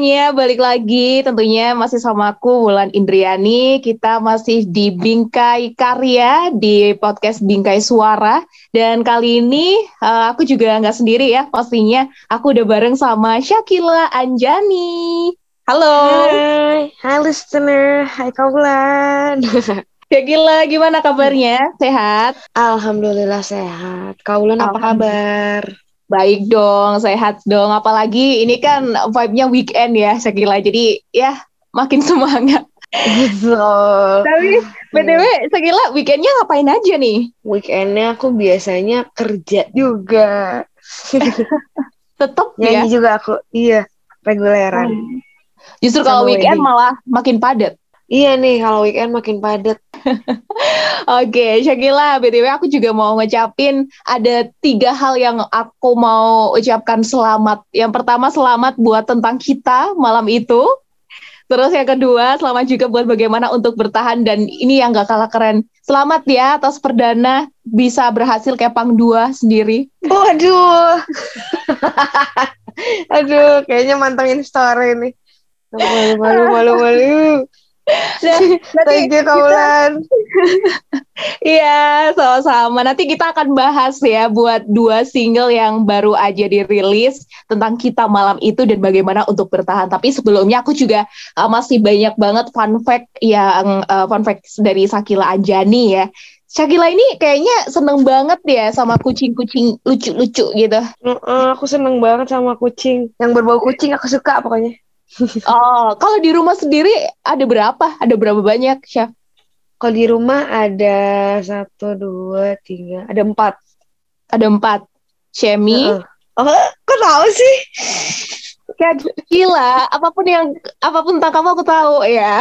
semuanya, balik lagi tentunya masih sama aku Wulan Indriani. Kita masih di Bingkai Karya di podcast Bingkai Suara. Dan kali ini uh, aku juga nggak sendiri ya, pastinya aku udah bareng sama Syakila Anjani. Halo. Hai, hai listener, hai Kak Wulan. Syakila, gimana kabarnya? Sehat? Alhamdulillah sehat. Kak Wulan apa kabar? Baik dong, sehat dong. Apalagi ini kan vibe-nya weekend ya, Syakila. Jadi ya makin semangat. Betul. Tapi BTW, Syakila weekendnya ngapain aja nih? Weekendnya aku biasanya kerja juga. Tetep Nyanyi ya? juga aku, iya, reguleran. Hmm. Justru kalau weekend wedding. malah makin padat. Iya nih, kalau weekend makin padat. Oke, Syakila, BTW aku juga mau ngucapin ada tiga hal yang aku mau ucapkan selamat. Yang pertama, selamat buat tentang kita malam itu. Terus yang kedua, selamat juga buat bagaimana untuk bertahan. Dan ini yang gak kalah keren. Selamat ya atas perdana bisa berhasil kepang dua sendiri. Waduh. Aduh, kayaknya mantengin story nih. Malu, malu, malu, malu. Dan Thank you, Kak Wulan. Iya, sama-sama. Nanti kita akan bahas ya buat dua single yang baru aja dirilis tentang kita malam itu dan bagaimana untuk bertahan. Tapi sebelumnya aku juga uh, masih banyak banget fun fact yang uh, fun fact dari Sakila Anjani ya. Sakila ini kayaknya seneng banget ya sama kucing-kucing lucu-lucu gitu. Heeh, aku seneng banget sama kucing. Yang berbau kucing aku suka pokoknya. Oh, kalau di rumah sendiri ada berapa? Ada berapa banyak, Chef? Kalau di rumah ada satu, dua, tiga, ada empat. Ada empat. Shemi, Heeh. Oh, kok tahu sih? Kan gila, apa pun yang apa pun tentang kamu aku tahu ya.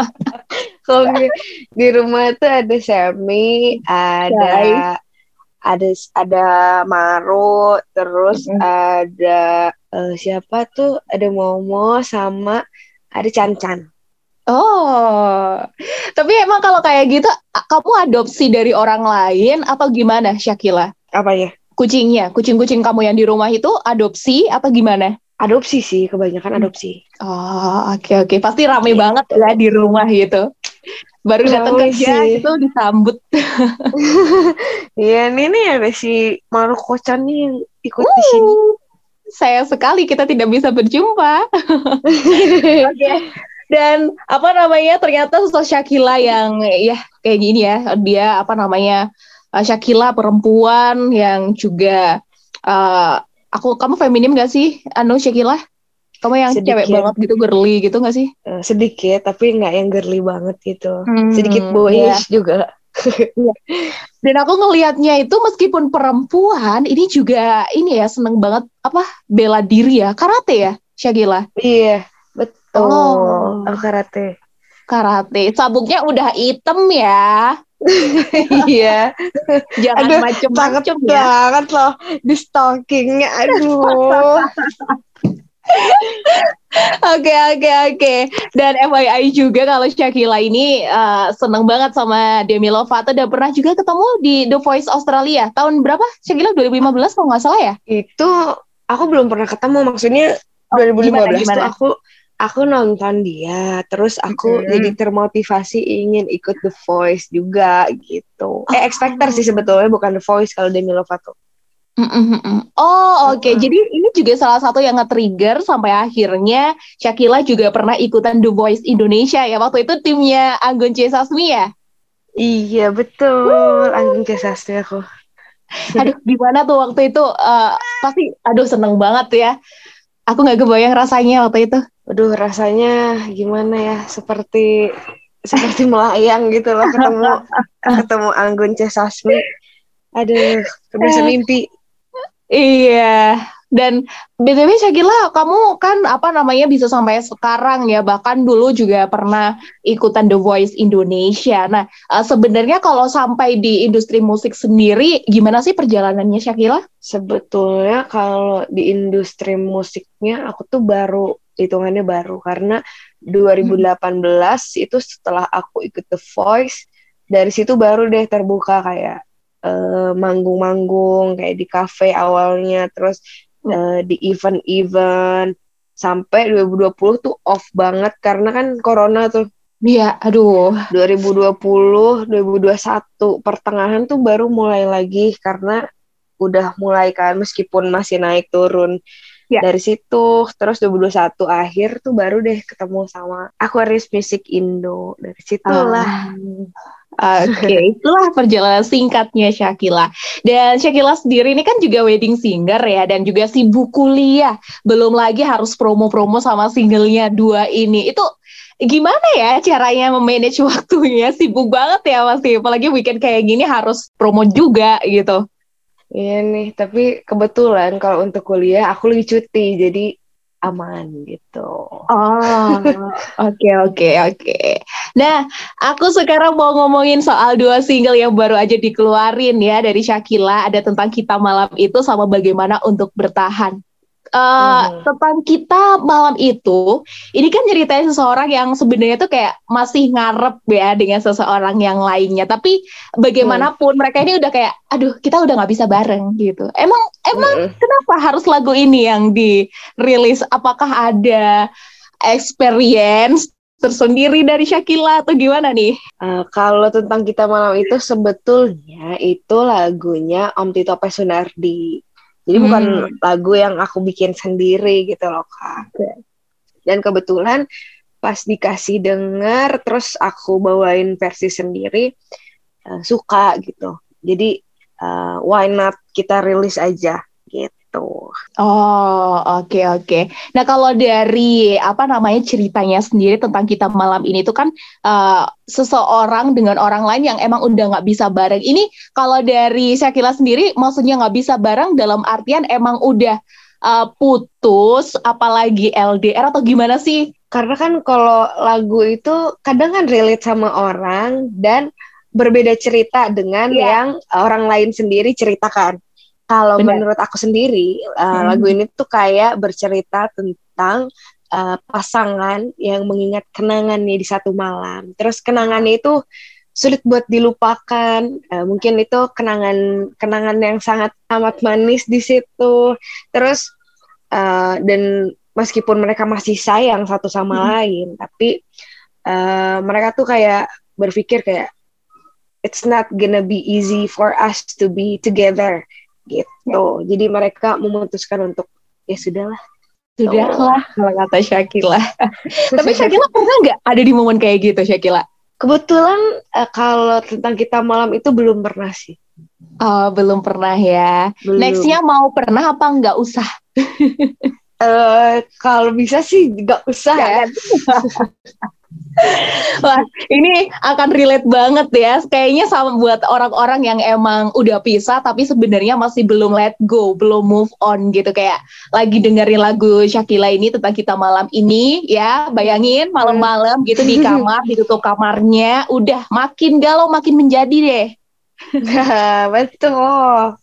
Kalau di, di rumah tuh ada Semi, ada ada ada Maru, terus Mm-mm. ada eh, siapa tuh? Ada Momo sama ada Chan-Chan. Oh, tapi emang kalau kayak gitu, kamu adopsi dari orang lain atau gimana, Syakila? Apa ya? Kucingnya, kucing-kucing kamu yang di rumah itu adopsi apa gimana? Adopsi sih, kebanyakan adopsi. Oh, oke oke, pasti rame banget ya di rumah gitu. Baru datang Rame kerja sih. gitu disambut. Iya, nih nih ada si Maru Kocan nih yang ikut di sini. Uh, sayang sekali kita tidak bisa berjumpa. Oke. Dan apa namanya ternyata sosok Syakila yang ya kayak gini ya dia apa namanya uh, Syakila perempuan yang juga uh, aku kamu feminim gak sih anu Syakila? Kamu yang cewek Sedikit. banget gitu girly gitu gak sih? Eh, sedikit, tapi nggak yang girly banget gitu. Hmm, Sedikit iya. boyish juga. Dan aku ngelihatnya itu meskipun perempuan ini juga ini ya seneng banget apa bela diri ya karate ya Syakila Iya, betul. Oh. Aku karate. karate sabuknya udah hitam ya Iya, jangan Aduh, macem-macem ya banget loh di stalkingnya. Aduh. Oke oke oke. Dan FYI juga kalau Syakila ini eh, seneng banget sama Demi Lovato dan pernah juga ketemu di The Voice Australia. Tahun berapa? Syakila 2015 kalau nggak salah ya? Itu aku belum pernah ketemu. Maksudnya Oh, 2015 gimana, tuh gimana? aku aku nonton dia, terus aku Mhm. jadi termotivasi ingin ikut The Voice juga gitu. Eh, Oh. X Factor sih sebetulnya bukan The Voice kalau Demi Lovato. Mm, mm, mm, mm. Oh oke. Mm-mm. Jadi ini juga salah satu yang nge-trigger sampai akhirnya Syakila juga pernah ikutan The Voice Indonesia ya. Waktu itu timnya Anggun C. Sasmi ya. Iya betul, Anggun C. Sasmi aku. Aduh, gimana tuh waktu itu? Eh, pasti, aduh seneng banget ya. Aku nggak kebayang rasanya waktu itu. Aduh rasanya gimana ya? Seperti seperti melayang gitu loh ketemu ketemu Anggun C. Sasmi. Aduh, udah semimpi. Iya. Dan BTW Syakila, kamu kan apa namanya bisa sampai sekarang ya, bahkan dulu juga pernah ikutan The Voice Indonesia. Nah, eh, sebenarnya kalau sampai di industri musik sendiri, gimana sih perjalanannya Syakila? Sebetulnya kalau di industri musiknya aku tuh baru hitungannya baru karena 2018 itu setelah aku ikut The Voice dari situ baru deh terbuka kayak eh, manggung-manggung kayak di cafe awalnya terus eh, di event-event sampai 2020 tuh off banget karena kan corona tuh. Iya, aduh. 2020, 2021 pertengahan tuh baru mulai lagi karena udah mulai kan meskipun masih naik turun. Ya. Dari situ terus 2021 akhir tuh baru deh ketemu sama Aquarius Music Indo. Dari situlah. Um. Oke, okay. itulah perjalanan singkatnya Shakila. Dan Shakila sendiri ini kan juga wedding singer ya, dan juga sibuk kuliah. Belum lagi harus promo-promo sama singlenya dua ini. Itu gimana ya caranya memanage waktunya sibuk banget ya pasti apalagi weekend kayak gini harus promo juga gitu iya nih tapi kebetulan kalau untuk kuliah aku lagi cuti jadi aman gitu. Oh. Oke oke oke. Nah aku sekarang mau ngomongin soal dua single yang baru aja dikeluarin ya dari Shakila. Ada tentang kita malam itu sama bagaimana untuk bertahan uh, hmm. tentang kita malam itu, ini kan nyeritain seseorang yang sebenarnya tuh kayak masih ngarep ya dengan seseorang yang lainnya. Tapi bagaimanapun hmm. mereka ini udah kayak, aduh kita udah nggak bisa bareng gitu. Emang emang hmm. kenapa harus lagu ini yang dirilis? Apakah ada experience tersendiri dari Shakila atau gimana nih? Uh, kalau tentang kita malam itu sebetulnya itu lagunya Om Tito Pesunardi. Jadi hmm. bukan lagu yang aku bikin sendiri gitu loh kak. Okay. Dan kebetulan pas dikasih denger terus aku bawain versi sendiri uh, suka gitu. Jadi uh, why not kita rilis aja gitu. Oh, oke okay, oke. Okay. Nah, kalau dari apa namanya ceritanya sendiri tentang kita malam ini itu kan uh, seseorang dengan orang lain yang emang udah nggak bisa bareng. Ini kalau dari Syakila sendiri maksudnya nggak bisa bareng dalam artian emang udah uh, putus apalagi LDR atau gimana sih? Karena kan kalau lagu itu kadang kan relate sama orang dan berbeda cerita dengan yeah. yang orang lain sendiri ceritakan. Kalau menurut aku sendiri, uh, hmm. lagu ini tuh kayak bercerita tentang uh, pasangan yang mengingat kenangannya di satu malam. Terus kenangannya itu sulit buat dilupakan. Uh, mungkin itu kenangan kenangan yang sangat amat manis di situ. Terus uh, dan meskipun mereka masih sayang satu sama hmm. lain, tapi uh, mereka tuh kayak berpikir kayak it's not gonna be easy for us to be together gitu. Jadi mereka memutuskan untuk ya sudahlah. Sudahlah kalau kata Syakila. Tapi Syakila pernah nggak ada di momen kayak gitu Syakila? Kebetulan uh, kalau tentang kita malam itu belum pernah sih. Oh, belum pernah ya. Belum. Nextnya mau pernah apa nggak usah? uh, kalau bisa sih nggak usah ya. Wah, ini akan relate banget ya. Kayaknya sama buat orang-orang yang emang udah pisah tapi sebenarnya masih belum let go, belum move on gitu kayak lagi dengerin lagu Shakila ini tentang kita malam ini ya. Bayangin malam-malam gitu di kamar, ditutup kamarnya, udah makin galau, makin menjadi deh. betul.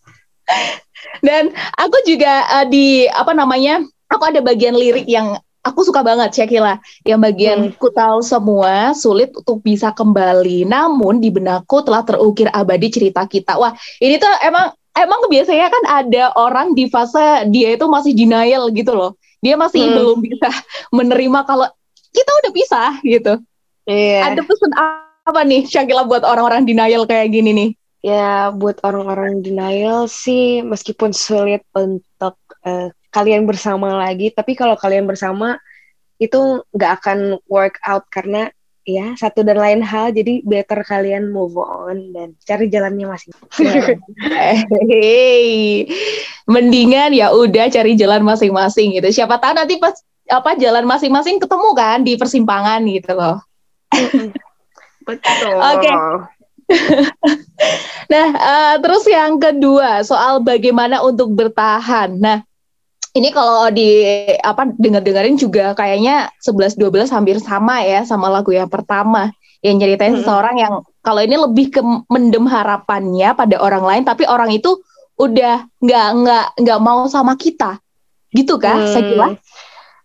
Dan aku juga uh, di apa namanya? Aku ada bagian lirik yang aku suka banget Syakila yang bagian hmm. ku tahu semua sulit untuk bisa kembali namun di benakku telah terukir abadi cerita kita wah ini tuh emang emang biasanya kan ada orang di fase dia itu masih denial gitu loh dia masih hmm. belum bisa menerima kalau kita udah pisah gitu yeah. ada pesan apa nih Syakila buat orang-orang denial kayak gini nih ya buat orang-orang denial sih meskipun sulit untuk uh, kalian bersama lagi tapi kalau kalian bersama itu nggak akan work out karena ya satu dan lain hal jadi better kalian move on dan cari jalannya masing hey, mendingan ya udah cari jalan masing-masing gitu. Siapa tahu nanti pas apa jalan masing-masing ketemu kan di persimpangan gitu loh. Betul. Oke. Okay. nah uh, terus yang kedua soal bagaimana untuk bertahan. Nah ini kalau di apa dengar-dengarin juga kayaknya 11 12 hampir sama ya sama lagu yang pertama. Yang nyeritain hmm. seseorang yang kalau ini lebih ke mendem harapannya pada orang lain tapi orang itu udah nggak nggak nggak mau sama kita. Gitu kan hmm. saya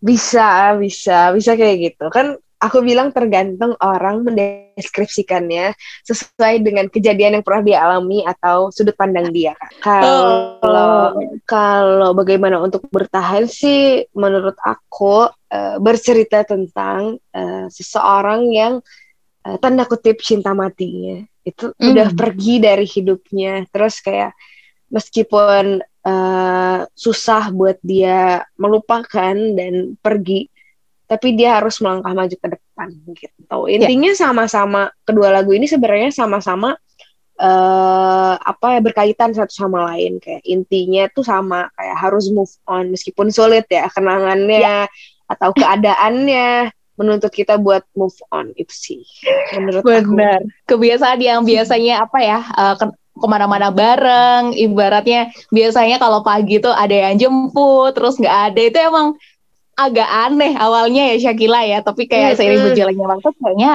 bisa bisa bisa kayak gitu. Kan aku bilang tergantung orang mendeskripsikannya sesuai dengan kejadian yang pernah dia alami atau sudut pandang dia. Kalau oh. kalau bagaimana untuk bertahan sih menurut aku uh, bercerita tentang uh, seseorang yang uh, tanda kutip cinta matinya itu mm. udah pergi dari hidupnya terus kayak meskipun uh, susah buat dia melupakan dan pergi tapi dia harus melangkah maju ke depan gitu. Ya. Intinya sama-sama kedua lagu ini sebenarnya sama-sama uh, apa ya berkaitan satu sama lain kayak intinya tuh sama kayak harus move on meskipun sulit ya kenangannya ya. atau keadaannya menuntut kita buat move on itu sih menurut benar aku. kebiasaan yang biasanya apa ya uh, ke mana-mana bareng ibaratnya biasanya kalau pagi tuh ada yang jemput terus nggak ada itu emang agak aneh awalnya ya Shakila ya, tapi kayak mm -hmm. seiring berjalannya waktu kayaknya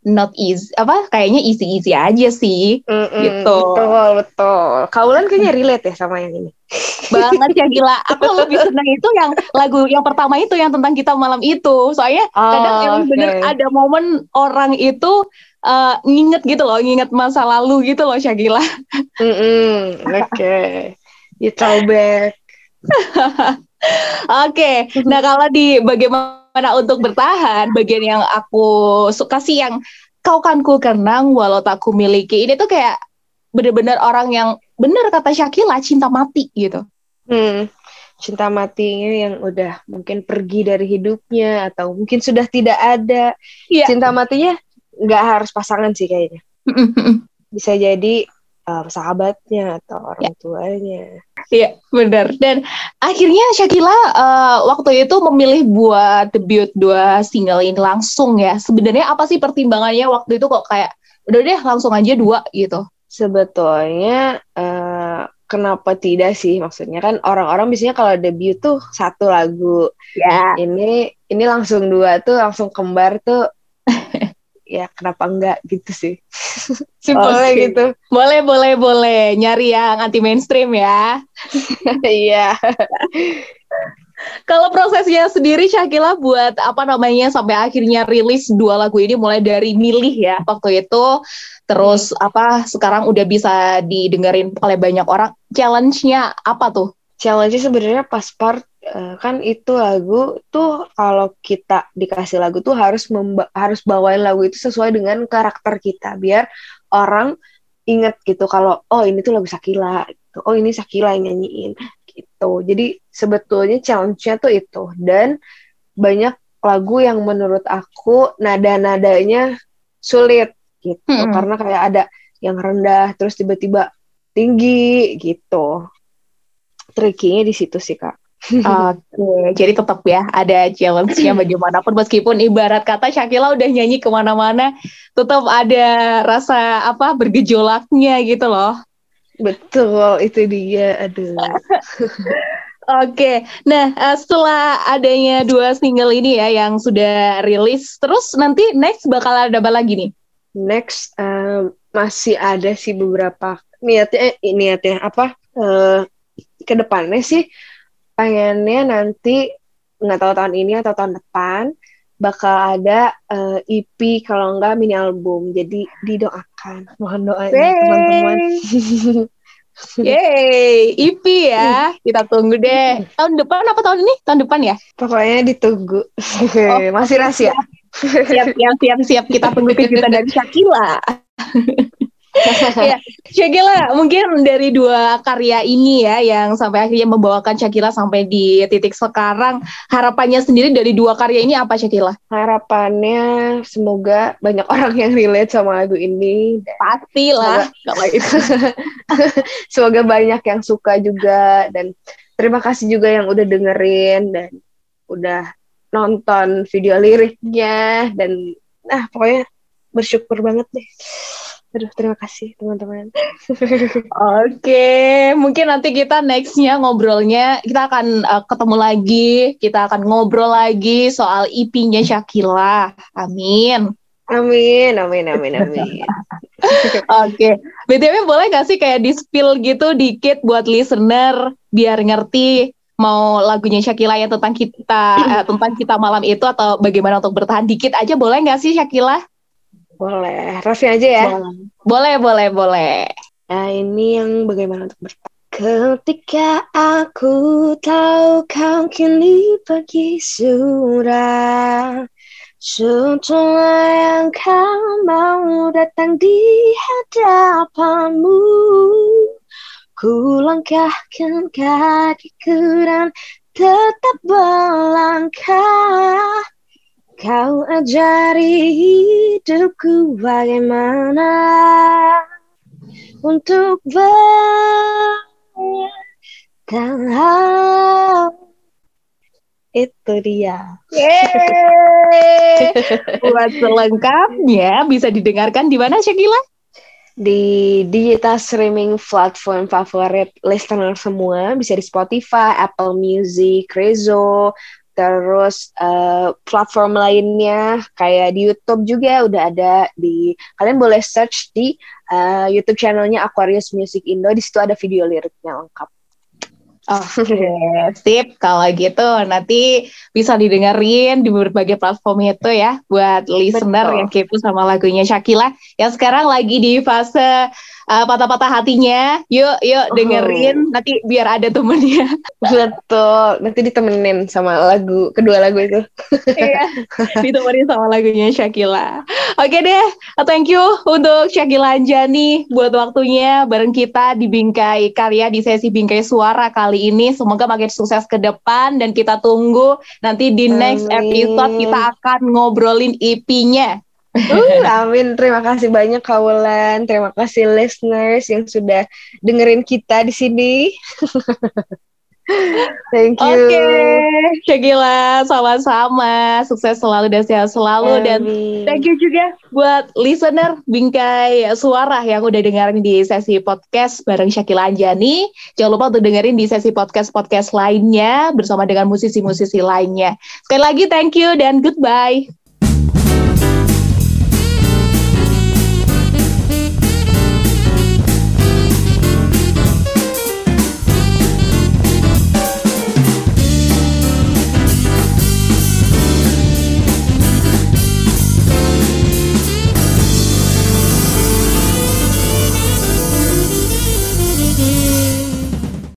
not easy apa kayaknya easy easy aja sih mm -hmm. gitu betul betul kaulan kayaknya relate ya sama yang ini banget ya gila aku lebih senang itu yang lagu yang pertama itu yang tentang kita malam itu soalnya oh, kadang emang okay. bener ada momen orang itu uh, nginget gitu loh nginget masa lalu gitu loh Syakila mm -hmm. oke okay. you back Oke, okay. nah kalau di bagaimana untuk bertahan, bagian yang aku suka sih yang kau kan ku kenang walau tak ku miliki. Ini tuh kayak bener-bener orang yang bener kata Syakila cinta mati gitu. Hmm, cinta matinya yang udah mungkin pergi dari hidupnya atau mungkin sudah tidak ada. Yeah. Cinta matinya nggak harus pasangan sih kayaknya. Bisa jadi uh, sahabatnya atau orang ya. tuanya. Iya, benar. Dan akhirnya Shakila uh, waktu itu memilih buat debut dua single ini langsung ya. Sebenarnya apa sih pertimbangannya waktu itu kok kayak udah deh langsung aja dua gitu? Sebetulnya uh, kenapa tidak sih? Maksudnya kan orang-orang biasanya kalau debut tuh satu lagu. Ya. Ini ini langsung dua tuh langsung kembar tuh ya kenapa enggak gitu sih. Simpelnya okay. gitu. Boleh boleh boleh. Nyari yang anti mainstream ya. Iya. Kalau prosesnya sendiri Syakila buat apa namanya sampai akhirnya rilis dua lagu ini mulai dari milih ya waktu itu terus hmm. apa sekarang udah bisa didengerin oleh banyak orang challenge-nya apa tuh? Challenge sebenarnya pas part uh, kan itu lagu tuh kalau kita dikasih lagu tuh harus harus bawain lagu itu sesuai dengan karakter kita biar orang inget gitu kalau oh ini tuh lagu Sakila gitu. oh ini Sakila yang nyanyiin gitu jadi sebetulnya challenge-nya tuh itu dan banyak lagu yang menurut aku nada-nadanya sulit gitu hmm. karena kayak ada yang rendah terus tiba-tiba tinggi gitu tricky di situ sih kak. Oke, okay. jadi tetap ya ada challenge-nya bagaimanapun meskipun ibarat kata Shakila udah nyanyi ke mana-mana, tetap ada rasa apa bergejolaknya gitu loh. Betul, itu dia. Aduh. Oke, okay. nah uh, setelah adanya dua single ini ya yang sudah rilis, terus nanti next bakal ada apa lagi nih? Next uh, masih ada sih beberapa niatnya, eh, niatnya apa? Uh, ke depannya sih pengennya nanti nggak tahu tahun ini atau tahun depan bakal ada uh, eh, EP kalau enggak mini album. Jadi didoakan, mohon doanya teman-teman. Yeay, EP ya. Kita tunggu deh. Tahun depan apa tahun ini? Tahun depan ya? Pokoknya ditunggu. Oh, Masih rahasia. Siap, siap, siap, siap. Kita tunggu kejutan dari Shakila. ya, Shakila mungkin dari dua karya ini ya yang sampai akhirnya membawakan Shakila sampai di titik sekarang harapannya sendiri dari dua karya ini apa Shakila? Harapannya semoga banyak orang yang relate sama lagu ini. Pastilah kalau itu. semoga banyak yang suka juga dan terima kasih juga yang udah dengerin dan udah nonton video liriknya dan nah pokoknya bersyukur banget deh. Aduh, terima kasih teman-teman. Oke, mungkin nanti kita nextnya ngobrolnya kita akan uh, ketemu lagi, kita akan ngobrol lagi soal IP-nya Shakila. Amin. Amin, amin, amin, amin. Oke, okay. btw boleh gak sih kayak di spill gitu dikit buat listener biar ngerti mau lagunya Shakila yang tentang kita eh, tentang kita malam itu atau bagaimana untuk bertahan dikit aja boleh nggak sih Shakila? Boleh, Raffi aja ya. Boleh, boleh, boleh. Nah ini yang bagaimana untuk bertahan. Ketika aku tahu kau kini pergi sudah Setelah yang kau mau datang di hadapanmu Ku langkahkan kakiku dan tetap berlangkah Kau ajari hidupku bagaimana untuk bertahan. Itu dia. Buat selengkapnya bisa didengarkan di mana Syakila? Di digital streaming platform favorit listener semua bisa di Spotify, Apple Music, Rezo, terus uh, platform lainnya kayak di YouTube juga udah ada di kalian boleh search di uh, YouTube channelnya Aquarius Music Indo di situ ada video liriknya lengkap. Oke, okay, sip. Kalau gitu nanti bisa didengerin di berbagai platform itu ya buat listener Betul. yang kepo sama lagunya Shakila yang sekarang lagi di fase uh, patah-patah hatinya. Yuk, yuk oh. dengerin. Oh. Nanti biar ada temennya. Betul. Nanti ditemenin sama lagu kedua lagu itu. iya. Ditemenin sama lagunya Shakila. Oke deh. Thank you untuk Shakila Anjani buat waktunya bareng kita di Bingkai Karya di sesi Bingkai Suara kali ini. Semoga makin sukses ke depan dan kita tunggu nanti di next episode kita akan ngobrolin EP-nya. Uh, amin. Terima kasih banyak Kaulan. Terima kasih listeners yang sudah dengerin kita di sini. Thank you. Oke, okay. Syakila, sama-sama. Sukses selalu dan sehat selalu. Amin. Dan thank you juga buat listener Bingkai Suara yang udah dengerin di sesi podcast bareng Syakila Anjani. Jangan lupa untuk dengerin di sesi podcast-podcast lainnya bersama dengan musisi-musisi lainnya. Sekali lagi, thank you dan goodbye.